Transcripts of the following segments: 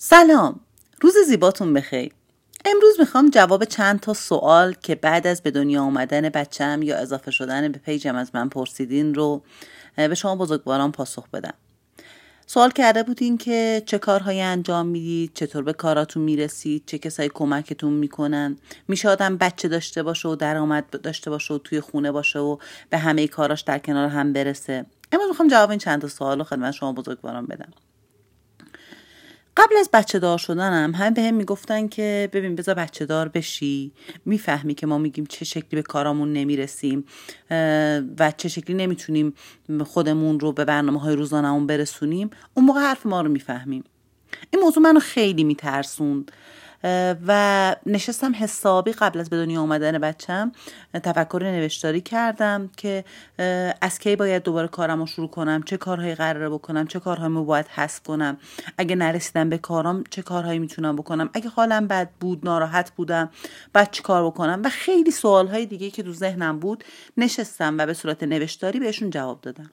سلام. روز زیباتون بخیر. امروز می‌خوام جواب چند تا سوال که بعد از به دنیا آمدن بچم یا اضافه شدن به پیجم از من پرسیدین رو به شما بزرگواران پاسخ بدم. سوال کرده بودین که چه کارهایی انجام می‌دید چطور به کاراتون می‌رسید چه کسایی کمکتون می‌کنن. میشه آدم بچه داشته باشه و درآمد داشته باشه و توی خونه باشه و به همه کاراش در کنار هم برسه. امروز می‌خوام جواب این چند تا سوال رو خدمت شما بزرگواران بدم. قبل از بچه دار شدنم هم به هم می‌گفتن که ببین بذار بچه دار بشی. می‌فهمی که ما میگیم چه شکلی به کارامون نمی‌رسیم و چه شکلی نمی‌تونیم خودمون رو به برنامه های روزانمون برسونیم. اون موقع حرف ما رو می‌فهمیم. این موضوع منو خیلی میترسوند. و نشستم حسابی قبل از به دنیا آمدن بچم تفکر نوشتاری کردم که از کی باید دوباره کارم رو شروع کنم چه کارهایی قراره بکنم چه کارهایی باید حذف کنم. اگه نرسیدم به کارم چه کارهایی می‌تونم بکنم؟ اگه حالم بد بود ناراحت بودم بعد چه کار بکنم؟ و خیلی سوالهای دیگه که تو ذهنم بود نشستم و به صورت نوشتاری بهشون جواب دادم.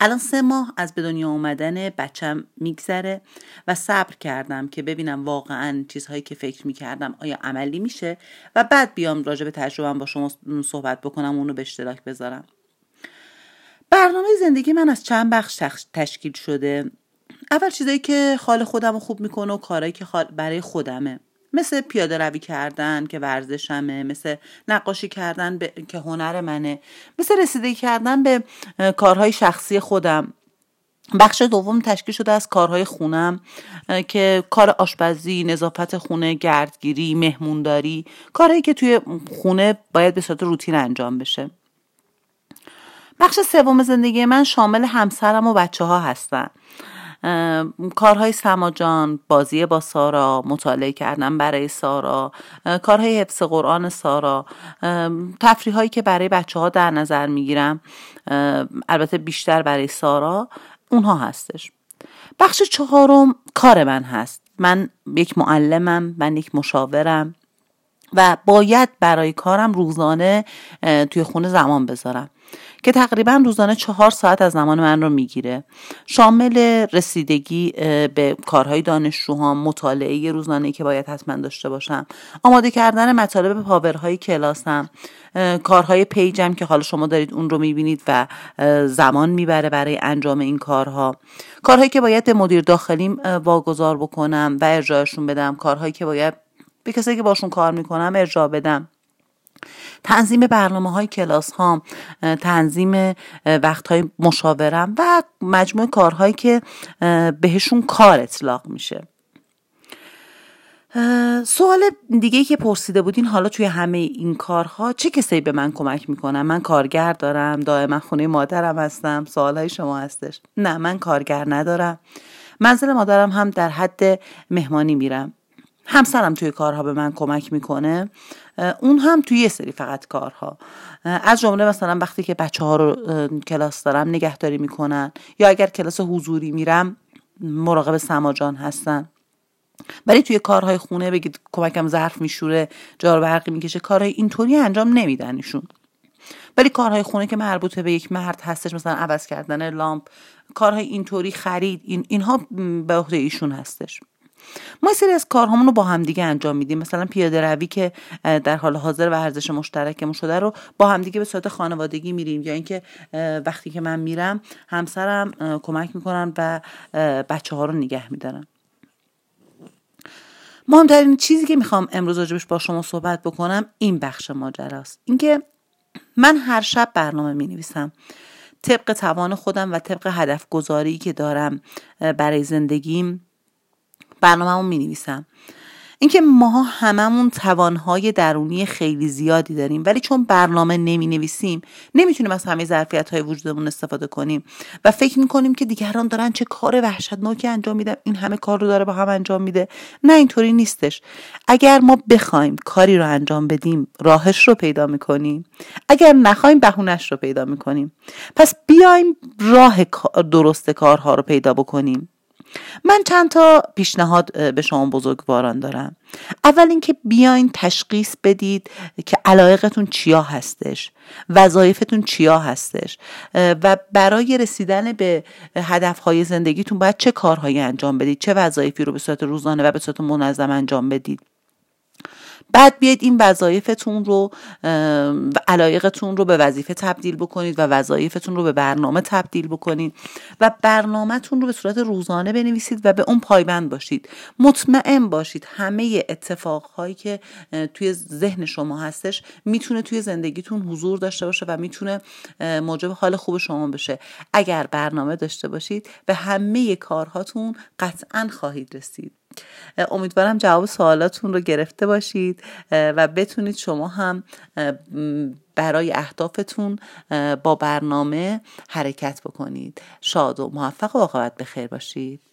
الان سه ماه از به دنیا اومدن بچم میگذره و صبر کردم که ببینم واقعا چیزهایی که فکر می‌کردم آیا عملی میشه و بعد بیام راجع به تجربهم با شما صحبت بکنم اونو به اشتراک بذارم. برنامه زندگی من از چند بخش تشکیل شده. اول چیزایی که خال خودم رو خوب می‌کنه و کارهایی که برای خودمه. مثل پیاده روی کردن که ورزشمه مثل نقاشی کردن که هنر منه. مثل رسیدگی کردن به کارهای شخصی خودم. بخش دوم تشکیل شده از کارهای خونم که کار آشپزی، نظافت خونه، گردگیری، مهمونداری کارهایی که توی خونه باید به صورت روتین انجام بشه. بخش سوم زندگی من شامل همسرم و بچه ها هستن. کارهای سماجان بازی با سارا مطالعه کردن برای سارا کارهای حفظ قرآن سارا تفریح هایی که برای بچه ها در نظر می‌گیرم البته بیشتر برای سارا اونها هستش. بخش چهارم کار من هست. من یک معلمم من یک مشاورم. و باید برای کارم روزانه توی خونه زمان بذارم. که تقریبا روزانه چهار ساعت از زمان من رو می‌گیره. شامل رسیدگی به کارهای دانشجوها مطالعه روزانه که باید حتما داشته باشم. آماده کردن مطالب پاورهای کلاسم. کارهای پیجم که حالا شما دارید اون رو می‌بینید و زمان می‌بره برای انجام این کارها. کارهایی که باید به مدیر داخلیم واگذار بکنم و ارجاعشون بدم. کارهایی که باید به کسایی که باشون کار می‌کنم ارجاع بدم. تنظیم برنامه های کلاس ها تنظیم وقت های مشاورم و مجموع کارهایی که بهشون کار اطلاق میشه. سوال دیگه که پرسیده بودین حالا توی همه این کارها چه کسایی به من کمک می‌کنن من کارگر دارم دائما خونه مادرم هستم سوال های شما هستش. نه من کارگر ندارم. منزل مادرم هم در حد مهمانی میرم. همسرم توی کارها به من کمک می‌کنه. اون هم توی یه سری فقط کارها. از جمله مثلا وقتی که بچه ها رو کلاس دارم نگهداری می‌کنن یا اگر کلاس حضوری میرم مراقب سماجان هستن. ولی توی کارهای خونه بگید کمکم ظرف میشوره جار برقی می‌کشه کارهای اینطوری انجام نمیدن ایشون. ولی کارهای خونه که مربوطه به یک مرد هستش مثلا عوض کردن لامپ کارهای اینطوری خرید این اینها به عهده ایشون هستش. ما سری از کارهامون رو با همدیگه انجام میدیم. مثلا پیاده روی که در حال حاضر ورزش مشترکمون شده رو با همدیگه به صورت خانوادگی میریم. یا اینکه وقتی که من میرم همسرم کمک می‌کنن و بچه ها رو نگه میدارن. مهمترین چیزی که می‌خوام امروز راجبش با شما صحبت بکنم این بخش ماجراست. اینکه من هر شب برنامه می نویسم طبق توان خودم و طبق هدف گذاری که دارم برای زندگیم برنامهمون می نویسم اینکه ماها هممون توانهای درونی خیلی زیادی داریم ولی چون برنامه نمی نویسیم نمی‌تونیم از همه ظرفیت های وجودمون استفاده کنیم و فکر می‌کنیم که دیگران دارن چه کار وحشتناکی انجام میدن این همه کار رو داره با هم انجام میده. نه اینطوری نیستش. اگر ما بخوایم کاری رو انجام بدیم راهش رو پیدا می‌کنیم. اگر نخوایم بهونش رو پیدا می‌کنیم. پس بیایم راه درست کارها رو پیدا بکنیم. من چند تا پیشنهاد به شما بزرگواران دارم. اول اینکه بیاین تشخیص بدید که علایقتون چیا هستش وظایفتون چیا هستش و برای رسیدن به هدفهای زندگیتون باید چه کارهایی انجام بدید چه وظایفی رو به صورت روزانه و به صورت منظم انجام بدید. بعد بیاید این وظایفتون رو و علایقتون رو به وظیفه تبدیل بکنید و وظایفتون رو به برنامه تبدیل بکنید و برنامهتون رو به صورت روزانه بنویسید و به اون پایبند باشید. مطمئن باشید همه اتفاقهایی که توی ذهن شما هستش می‌تونه توی زندگیتون حضور داشته باشه و می‌تونه موجب حال خوب شما بشه. اگر برنامه داشته باشید به همه کارهاتون قطعا خواهید رسید. امیدوارم جواب سوالاتون رو گرفته باشید و بتونید شما هم برای اهدافتون با برنامه حرکت بکنید. شاد و موفق و عاقبت بخیر باشید.